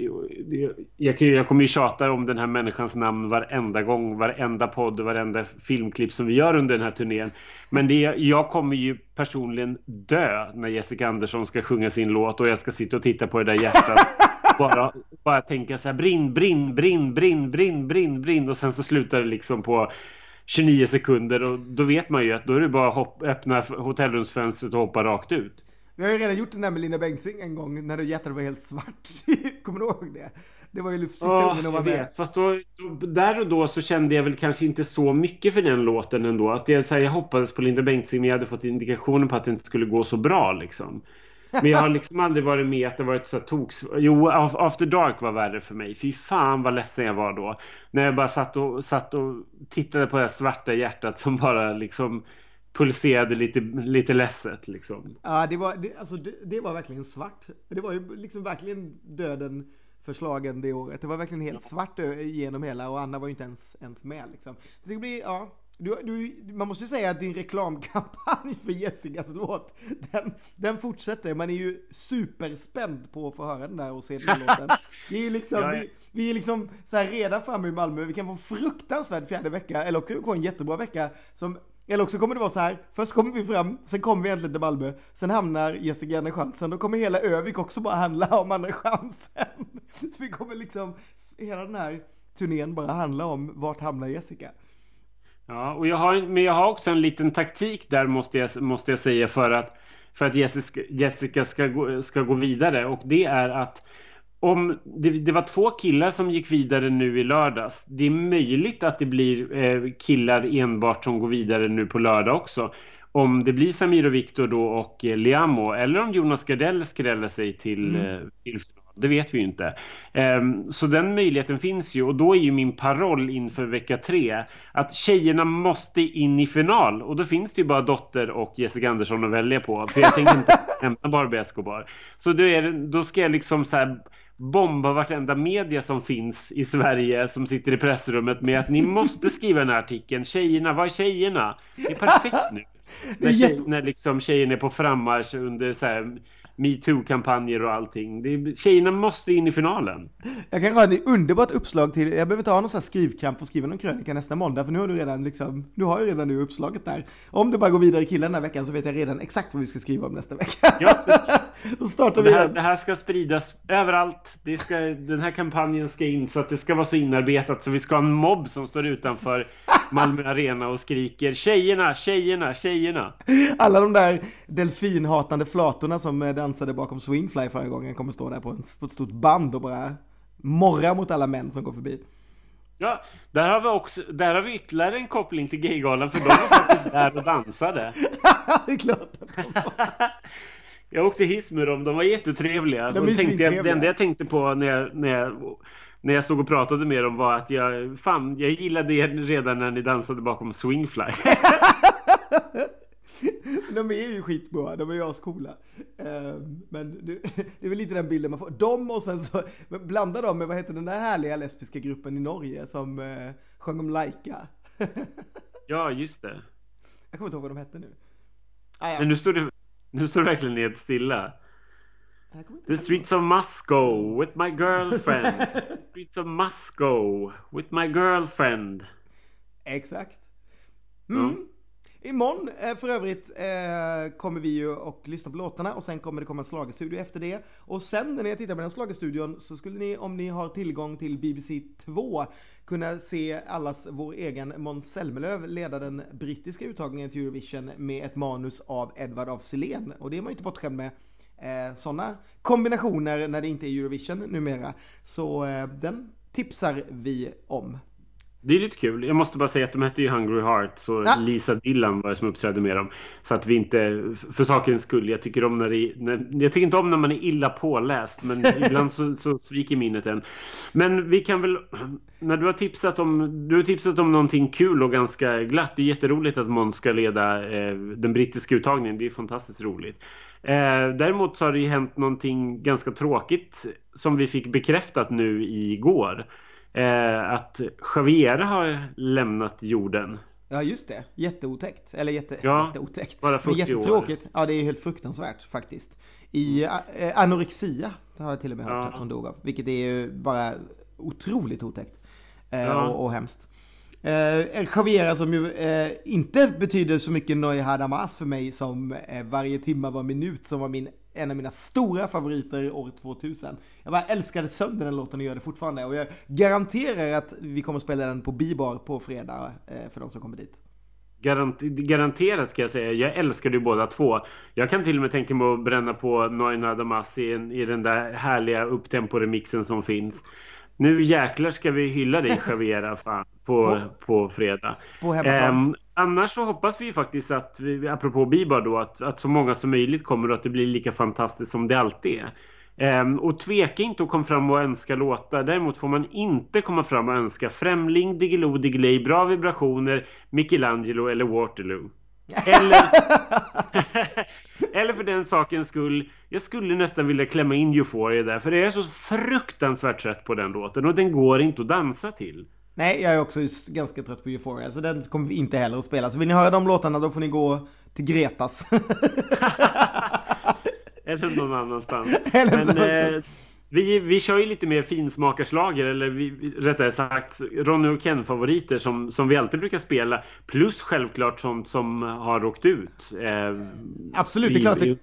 Jag, jag kommer ju tjata om den här människans namn varenda gång, varenda podd, varenda filmklipp som vi gör under den här turnén. Men det, jag kommer ju personligen dö när Jessica Andersson ska sjunga sin låt och jag ska sitta och titta på det där hjärtat. *laughs* bara, bara tänka så här brinn, brinn, brinn, brinn, brinn, brinn, brinn och sen så slutar det liksom på 29 sekunder och då vet man ju att då är det bara att hopp, öppna hotellrumsfönstret och hoppa rakt ut. Vi har ju redan gjort den där med Linda Bengtzing en gång när hjärtat var helt svart. *laughs* Kommer du ihåg det? Det var ju sista oh, gången hon var med. Vet. Fast då, då, där och då så kände jag väl kanske inte så mycket för den låten ändå. Att jag, så här, jag hoppades på Linda Bengtzing men jag hade fått indikationer på att det inte skulle gå så bra liksom. Men jag har liksom aldrig varit med att det varit så toks... Jo, After Dark var värre för mig. Fy fan vad ledsen jag var då. När jag bara satt och, satt och tittade på det svarta hjärtat som bara liksom pulserade lite, lite ledset liksom. Ja, det var, det, alltså, det, det var verkligen svart. Det var ju liksom verkligen döden förslagen det året. Det var verkligen helt svart genom hela och Anna var ju inte ens, ens med liksom. det blir, ja, du, du, man måste ju säga att din reklamkampanj för Jessicas låt, den, den fortsätter. Man är ju superspänd på att få höra den där och se den låten. Det är liksom, vi, vi, är liksom så här redan framme i Malmö. Vi kan få fruktansvärd fjärde vecka, eller också få en jättebra vecka som Eller också kommer det vara så här, först kommer vi fram, sen kommer vi äntligen till Malmö, sen hamnar Jessica Andra chansen, då kommer hela Övik också bara handla om Andra chansen. *laughs* Så vi kommer liksom, hela den här turnén bara handla om vart hamnar Jessica. Ja, och jag har, men jag har också en liten taktik där måste jag, måste jag säga för att, för att Jessica, Jessica ska, gå, ska gå vidare och det är att om det, det, var två killar som gick vidare nu i lördags. Det är möjligt att det blir eh, killar enbart som går vidare nu på lördag också. Om det blir Samir och Viktor då och eh, Liamo eller om Jonas Gardell skräller sig till, mm. eh, till final. Det vet vi ju inte. Um, så den möjligheten finns ju och då är ju min paroll inför vecka tre att tjejerna måste in i final och då finns det ju bara Dotter och Jessica Andersson att välja på. För jag tänker inte *laughs* hämta Barbie Escobar. Så då, är då ska jag liksom så här bomba vartenda media som finns i Sverige som sitter i pressrummet med att ni måste skriva den här artikeln. Tjejerna, vad är tjejerna? Det är perfekt nu. *laughs* När, tjej, när liksom tjejerna är på frammarsch under så här metoo-kampanjer och allting. Det, tjejerna måste in i finalen. Jag kan ha ett underbart uppslag till, jag behöver inte ha någon sån här skrivkamp och skriva någon krönika nästa måndag, för nu har du redan liksom, du har ju redan nu uppslaget där. Om det bara går vidare killen den här veckan så vet jag redan exakt vad vi ska skriva om nästa vecka. Ja, *laughs* Då startar vi det här, det här ska spridas överallt. Det ska, den här kampanjen ska in så att det ska vara så inarbetat så vi ska ha en mobb som står utanför *laughs* Malmö Arena och skriker tjejerna, tjejerna, tjejerna. Alla de där delfinhatande flatorna som eh, dansade bakom Swingfly förra gången kommer stå där på, en, på ett stort band och bara morra mot alla män som går förbi. Ja, där har vi också, där har vi ytterligare en koppling till Gaygalan för de var faktiskt där och dansade. *laughs* det är klart *laughs* Jag åkte hiss med dem, de var jättetrevliga. De är tänkte jag, det enda jag tänkte på när jag, när jag när jag stod och pratade med dem var att jag, fan, jag gillade er redan när ni dansade bakom Swingfly. *laughs* *laughs* de är ju skitbra, de är ju ascoola. Ehm, men *laughs* det, är väl lite den bilden man får. De och sen så blanda dem med, vad heter den där härliga lesbiska gruppen i Norge som uh, sjöng om Laika. *laughs* ja, just det. Jag kommer inte ihåg vad de hette nu. Ah, ja. Men nu står det, nu står det verkligen helt stilla. The streets of Moscow with my girlfriend. The streets of Moscow with my girlfriend. Exakt. Mm. Mm. Imorgon eh, för övrigt eh, kommer vi ju och lyssna på låtarna och sen kommer det komma en slagestudio efter det. Och sen när ni tittar på den slagestudion så skulle ni om ni har tillgång till BBC 2 kunna se allas vår egen Måns Zelmerlöw leda den brittiska uttagningen till Eurovision med ett manus av Edvard af Sillén. Och det är man ju inte bortskämd med eh, sådana kombinationer när det inte är Eurovision numera. Så den tipsar vi om. Det är lite kul. Jag måste bara säga att de hette ju Hungry Heart så ja. Lisa Dillon var det som uppträdde med dem. Så att vi inte, för sakens skull, jag tycker om när, det, när jag tycker inte om när man är illa påläst men *laughs* ibland så, så sviker minnet en. Men vi kan väl, när du har tipsat om, du har tipsat om någonting kul och ganska glatt. Det är jätteroligt att Måns ska leda eh, den brittiska uttagningen. Det är fantastiskt roligt. Eh, däremot så har det ju hänt någonting ganska tråkigt som vi fick bekräftat nu igår. Eh, att Javier har lämnat jorden. Ja just det, jätteotäckt. Eller jätte, ja, jätteotäckt. Bara 40 Men jättetråkigt. År. Ja det är helt fruktansvärt faktiskt. I eh, anorexia har jag till och med hört ja. att hon dog av. Vilket är ju bara otroligt otäckt. Eh, ja. och, och hemskt. Eh, Javiera som ju eh, inte betyder så mycket Neuhadamas för mig som eh, varje timma var minut som var min, en av mina stora favoriter år 2000. Jag bara älskade sönder den låten och gör det fortfarande och jag garanterar att vi kommer att spela den på Bibar på fredag eh, för de som kommer dit. Garant, garanterat ska jag säga. Jag älskar ju båda två. Jag kan till och med tänka mig att bränna på Noina Damas i, i den där härliga upptempo-remixen som finns. Nu jäklar ska vi hylla dig *laughs* Javera fan, på, på, på fredag. På um, annars så hoppas vi faktiskt att, vi, apropå Bibar då, att, att så många som möjligt kommer och att det blir lika fantastiskt som det alltid är. Um, och tveka inte att komma fram och önska låtar. Däremot får man inte komma fram och önska Främling, Diggiloo, Diggiley, Bra vibrationer, Michelangelo eller Waterloo. Eller, *laughs* eller för den sakens skull, jag skulle nästan vilja klämma in Euphoria där, för det är så fruktansvärt trött på den låten och den går inte att dansa till. Nej, jag är också ganska trött på Euphoria, så den kommer vi inte heller att spela. Så vill ni höra de låtarna då får ni gå till Gretas. *laughs* eller någon annanstans. *laughs* Eller Men, någonstans. Eh, vi, vi kör ju lite mer finsmakarslager eller vi, rättare sagt Ronny och Ken-favoriter som, som vi alltid brukar spela. Plus självklart sånt som har åkt ut. Eh, Absolut, det är klart. Under,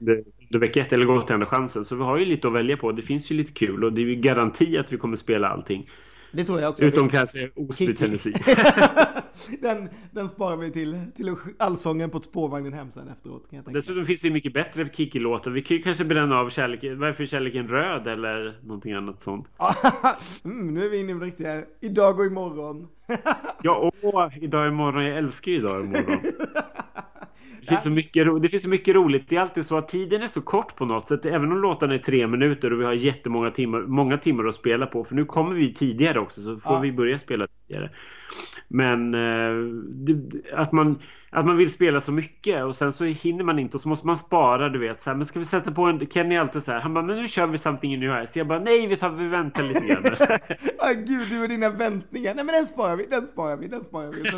under vecka ett eller gått andra chansen. Så vi har ju lite att välja på. Det finns ju lite kul och det är ju garanti att vi kommer spela allting. Det tror jag också. Utom kanske Osby Tennessee. *laughs* *laughs* *laughs* den, den sparar vi till, till allsången på spårvagnen hem sen efteråt. Kan jag tänka. Dessutom finns det mycket bättre Kiki-låtar. Vi kan ju kanske bränna av kärleken. Varför är kärleken röd eller någonting annat sånt? *laughs* mm, nu är vi inne det riktiga. Idag och imorgon. *laughs* ja, åh, idag och imorgon. Jag älskar ju idag och imorgon. Det finns, så mycket, det finns så mycket roligt. Det är alltid så att tiden är så kort på något sätt. Även om låtarna är tre minuter och vi har jättemånga timmar, många timmar att spela på. För nu kommer vi tidigare också så får ja. vi börja spela tidigare. Men eh, det, att, man, att man vill spela så mycket och sen så hinner man inte och så måste man spara du vet. Så här, men ska vi sätta på en... Kenny är alltid så här. Han bara, men nu kör vi something new här. Så jag bara, nej vi, tar, vi väntar lite grann. *laughs* ah, gud, du och dina väntningar. Nej men den sparar vi, den sparar vi, den sparar vi. Så,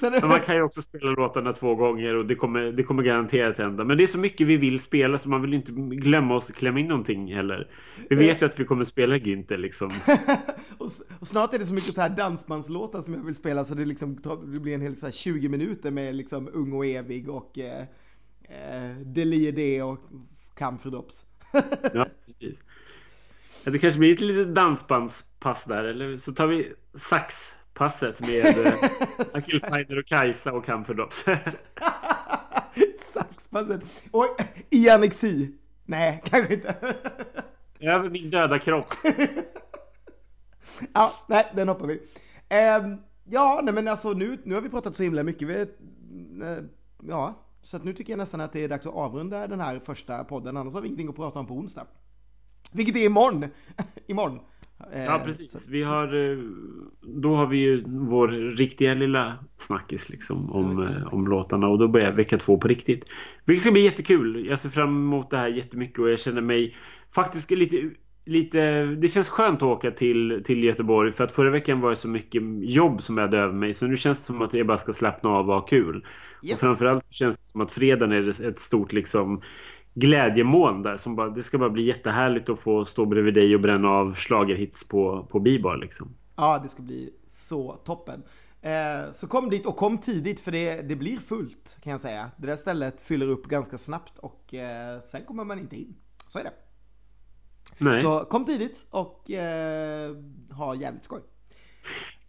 sen, *laughs* men man kan ju också spela låtarna två gånger och det kommer, det kommer garanterat hända. Men det är så mycket vi vill spela så man vill inte glömma oss klämma in någonting heller. Vi vet ju att vi kommer spela Günther liksom. *laughs* och, och, snart är det så mycket så här dansbandslåtar som jag vill spela så det, liksom, det blir en hel så här 20 minuter med liksom Ung och evig och eh, eh, Delie och Camfredops. *laughs* ja, precis. Det kanske blir ett litet dansbandspass där eller så tar vi saxpasset med eh, *laughs* Akil Feiner och Kajsa och Camfredops. *laughs* saxpasset. Och i annexi. Nej, kanske inte. Över min döda kropp. ja, nej, den hoppar vi. Um, ja, nej men alltså nu, nu har vi pratat så himla mycket. Vi, uh, ja, så att nu tycker jag nästan att det är dags att avrunda den här första podden. Annars har vi ingenting att prata om på onsdag. Vilket är imorgon. *laughs* imorgon. Ja, precis. Vi har, eh, då har vi ju vår riktiga lilla snackis liksom om, eh, om låtarna och då börjar vecka två på riktigt. Vilket ska bli jättekul. Jag ser fram emot det här jättemycket och jag känner mig faktiskt lite lite, det känns skönt att åka till, till Göteborg för att förra veckan var det så mycket jobb som jag hade över mig så nu känns det som att jag bara ska slappna av och ha kul. Yes. Och framförallt känns det som att fredagen är ett stort liksom glädjemoln där som bara, det ska bara bli jättehärligt att få stå bredvid dig och bränna av slagerhits på, på Bibar liksom. Ja, det ska bli så toppen. Eh, så kom dit och kom tidigt för det, det blir fullt kan jag säga. Det där stället fyller upp ganska snabbt och eh, sen kommer man inte in. Så är det. Nej. Så kom tidigt och eh, ha jävligt skoj.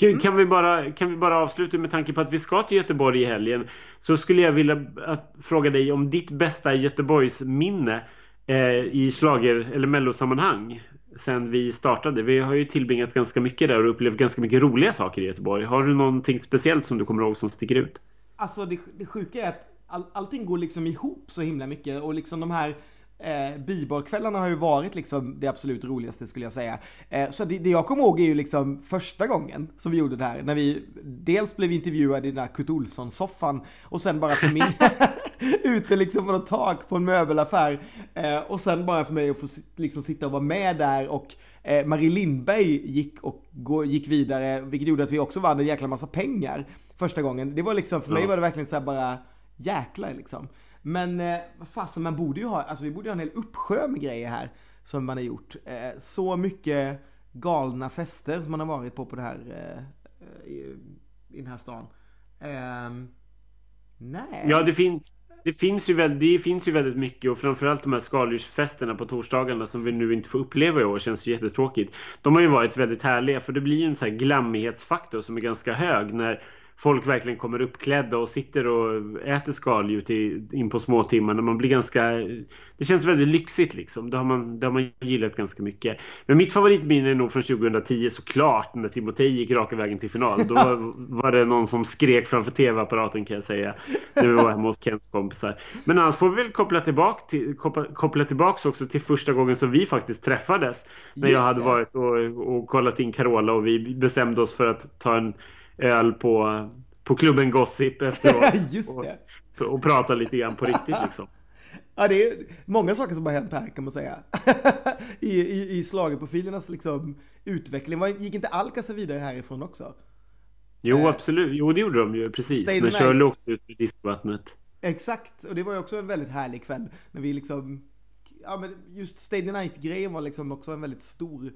Mm. Kan, vi bara, kan vi bara avsluta med tanke på att vi ska till Göteborg i helgen så skulle jag vilja att, fråga dig om ditt bästa Göteborgs minne eh, i slager eller mellosammanhang sen vi startade. Vi har ju tillbringat ganska mycket där och upplevt ganska mycket roliga saker i Göteborg. Har du någonting speciellt som du kommer ihåg som sticker ut? Alltså det, det sjuka är att all, allting går liksom ihop så himla mycket och liksom de här Eh, Biborkvällarna har ju varit liksom det absolut roligaste skulle jag säga. Eh, så det, det, jag kommer ihåg är ju liksom första gången som vi gjorde det här. När vi dels blev intervjuade i den där Kurt Olsson-soffan och sen bara för mig *laughs* ute liksom på något tak på en möbelaffär. Eh, och sen bara för mig att få liksom sitta och vara med där och eh, Marie Lindberg gick, och gå, gick vidare vilket gjorde att vi också vann en jäkla massa pengar första gången. Det var liksom, för mig var det verkligen så här bara jäklar liksom. Men eh, vad fasen, man borde ju ha, alltså vi borde ha en hel uppsjö med grejer här som man har gjort. Eh, så mycket galna fester som man har varit på på det här, eh, i, i den här stan. Eh, nej. Ja, det, fin det, finns ju väldigt, det finns ju väldigt mycket och framförallt de här skaldjursfesterna på torsdagarna som vi nu inte får uppleva i år känns ju jättetråkigt. De har ju varit väldigt härliga för det blir ju en sån här glammighetsfaktor som är ganska hög när folk verkligen kommer uppklädda och sitter och äter skaldjur till, in på småtimmarna. Man blir ganska... Det känns väldigt lyxigt liksom. Det har, man, det har man gillat ganska mycket. Men mitt favoritminne är nog från 2010 såklart när Timotej gick raka vägen till final. Då *laughs* var, det någon som skrek framför tv-apparaten kan jag säga. När vi var hemma hos Kents kompisar. Men annars får vi väl koppla tillbaka, till, koppla, koppla tillbaka också till första gången som vi faktiskt träffades. När Just jag hade varit och, och kollat in Carola och vi bestämde oss för att ta en öl på, på klubben Gossip efteråt. *laughs* Och, och prata lite grann på riktigt liksom. *laughs* Ja, det är många saker som har hänt här kan man säga. *laughs* I, i, i slagerprofilernas liksom, utveckling. Gick inte Alcazar vidare härifrån också? Jo, eh, absolut. Jo, det gjorde de ju precis. När Shirley åkte ut med diskvattnet. Exakt, och det var ju också en väldigt härlig kväll. När vi liksom ja men just Stadium Night-grejen var liksom också en väldigt stor,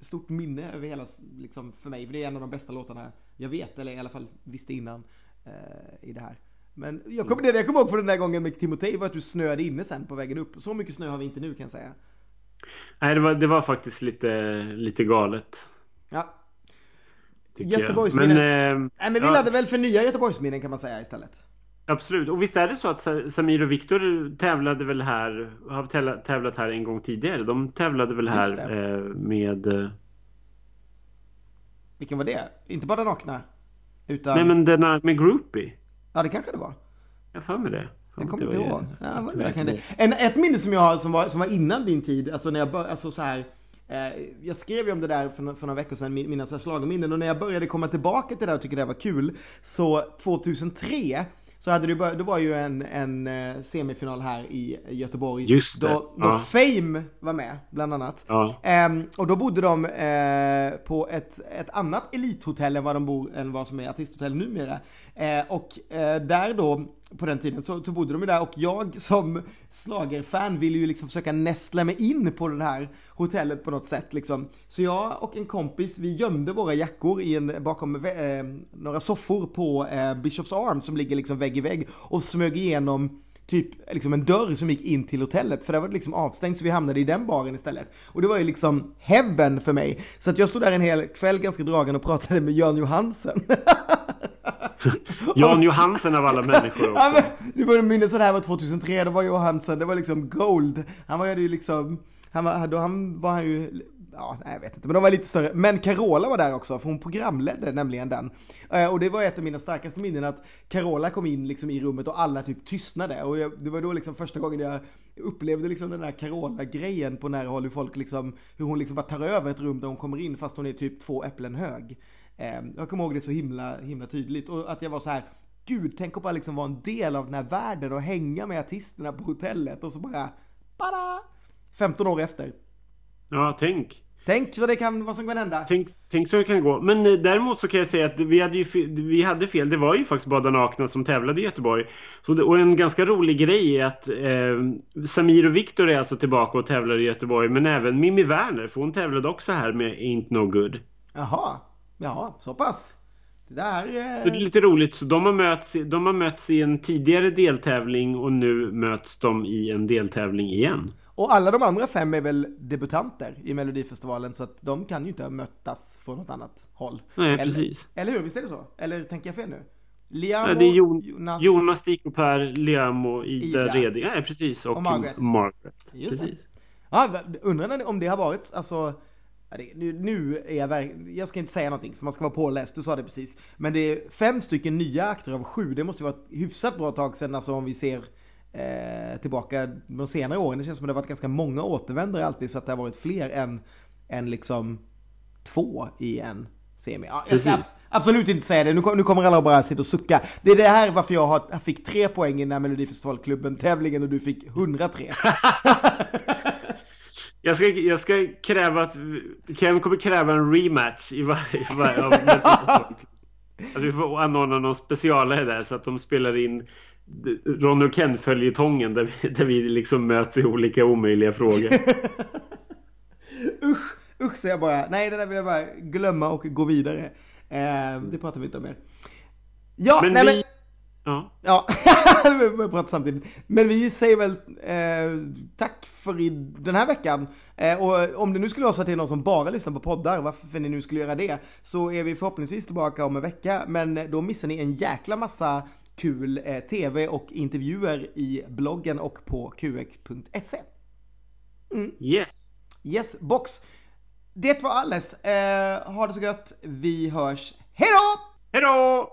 stort minne över hela, liksom för mig. För det är en av de bästa låtarna jag vet, eller i alla fall visste innan eh, i det här. Men jag kommer, det jag kommer ihåg från den där gången med Timotej var att du snöade inne sen på vägen upp. Så mycket snö har vi inte nu kan jag säga. Nej, det var, det var faktiskt lite, lite galet. Ja. Göteborgsminnen. Men, eh, Nej, men vi ja. laddade väl för nya Göteborgsminnen kan man säga istället. Absolut. Och visst är det så att Samir och Viktor tävlade väl här, har tävlat här en gång tidigare. De tävlade väl här eh, med... Eh... Vilken var det? Inte bara nakna? Utan... Nej men den med Groupie. Ja det kanske det var. Jag för mig det. Jag kommer inte ihåg. Ja, det. En, ett minne som jag har som var, som var innan din tid, alltså när jag började, alltså så här. Eh, jag skrev ju om det där för, för några veckor sedan, mina schlagerminnen, och när jag började komma tillbaka till det där och tycker det var kul, så 2003 så hade du då var ju en, en eh, semifinal här i Göteborg. Just det. Då, då ja. Fame var med, bland annat. Ja. Ehm, och då bodde de eh, på ett, ett annat elithotell än vad de bor, än vad som är artisthotell numera. Eh, och eh, där då, på den tiden, så, så bodde de ju där och jag som slagerfan ville ju liksom försöka nästla mig in på det här hotellet på något sätt liksom. Så jag och en kompis, vi gömde våra jackor i en, bakom eh, några soffor på eh, Bishops Arm som ligger liksom vägg i vägg och smög igenom typ liksom en dörr som gick in till hotellet för där var det liksom avstängt så vi hamnade i den baren istället. Och det var ju liksom heaven för mig. Så att jag stod där en hel kväll ganska dragen och pratade med Jan Johansen. *laughs* *laughs* Jan Johansen av alla människor också. Ja, men, du får minnas att det här var 2003, då var Johansen, det var liksom gold. Han var ju liksom, han var, då han var han ju ja, nej, jag vet inte, men de var lite större. Men Carola var där också, för hon programledde nämligen den. Eh, och det var ett av mina starkaste minnen att Carola kom in liksom i rummet och alla typ tystnade. Och jag, det var då liksom första gången jag upplevde liksom den där Carola-grejen på nära håll, hur folk liksom, hur hon liksom bara tar över ett rum där hon kommer in fast hon är typ två äpplen hög. Eh, jag kommer ihåg det så himla, himla tydligt. Och att jag var så här, gud, tänk att bara liksom vara en del av den här världen och hänga med artisterna på hotellet och så bara, bara 15 år efter. Ja, tänk. Tänk vad, det kan, vad som kan hända. Tänk, tänk så det kan gå. Men eh, däremot så kan jag säga att vi hade, ju, vi hade fel. Det var ju faktiskt Bada Nakna som tävlade i Göteborg. Så det, och en ganska rolig grej är att eh, Samir och Viktor är alltså tillbaka och tävlar i Göteborg. Men även Mimmi Werner, för hon tävlade också här med Ain't No Good. Jaha, ja, så pass. Det där är... Så det är lite roligt. Så de har, möts, de har mötts i en tidigare deltävling och nu möts de i en deltävling igen. Och alla de andra fem är väl debutanter i Melodifestivalen så att de kan ju inte ha mötts från något annat håll. Nej, eller, precis. Eller hur? Visst är det så? Eller tänker jag fel nu? Liamo, Nej, det är Jon, Jonas, Jonas Per, Liamo, Ida, Ida. Reding. Nej, precis. Och, och Margaret. Margaret. Just precis. Det. Ja, undrar om det har varit, alltså nu, nu är jag jag ska inte säga någonting för man ska vara påläst, du sa det precis. Men det är fem stycken nya akter av sju, det måste vara ett hyfsat bra tag sedan alltså om vi ser eh, tillbaka de senare åren. Det känns som att det har varit ganska många återvändare alltid så att det har varit fler än, än liksom två i en semi. Ja, jag ska absolut inte säga det, nu, nu kommer alla bara sitta och sucka. Det är det här varför jag, har, jag fick tre poäng i den här Melodifestivalklubben tävlingen och du fick 103. *laughs* Jag ska, jag ska kräva att Ken kommer kräva en rematch i varje, varje av *laughs* Att vi får anordna någon specialare där så att de spelar in Ronny och Ken-följetongen där, vi, där vi liksom möts i olika omöjliga frågor. *laughs* usch, usch säger jag bara. Nej, det där vill jag bara glömma och gå vidare. Eh, det pratar vi inte om mer. Ja, men nej vi... men... Ja. Ja, *laughs* vi pratar samtidigt. Men vi säger väl eh, tack för i den här veckan. Eh, och om det nu skulle vara så att det är någon som bara lyssnar på poddar, varför ni nu skulle göra det, så är vi förhoppningsvis tillbaka om en vecka. Men då missar ni en jäkla massa kul eh, tv och intervjuer i bloggen och på qx.se. Mm. Yes. Yes, box. Det var alles. Eh, ha det så gött. Vi hörs. Hej då! Hej då!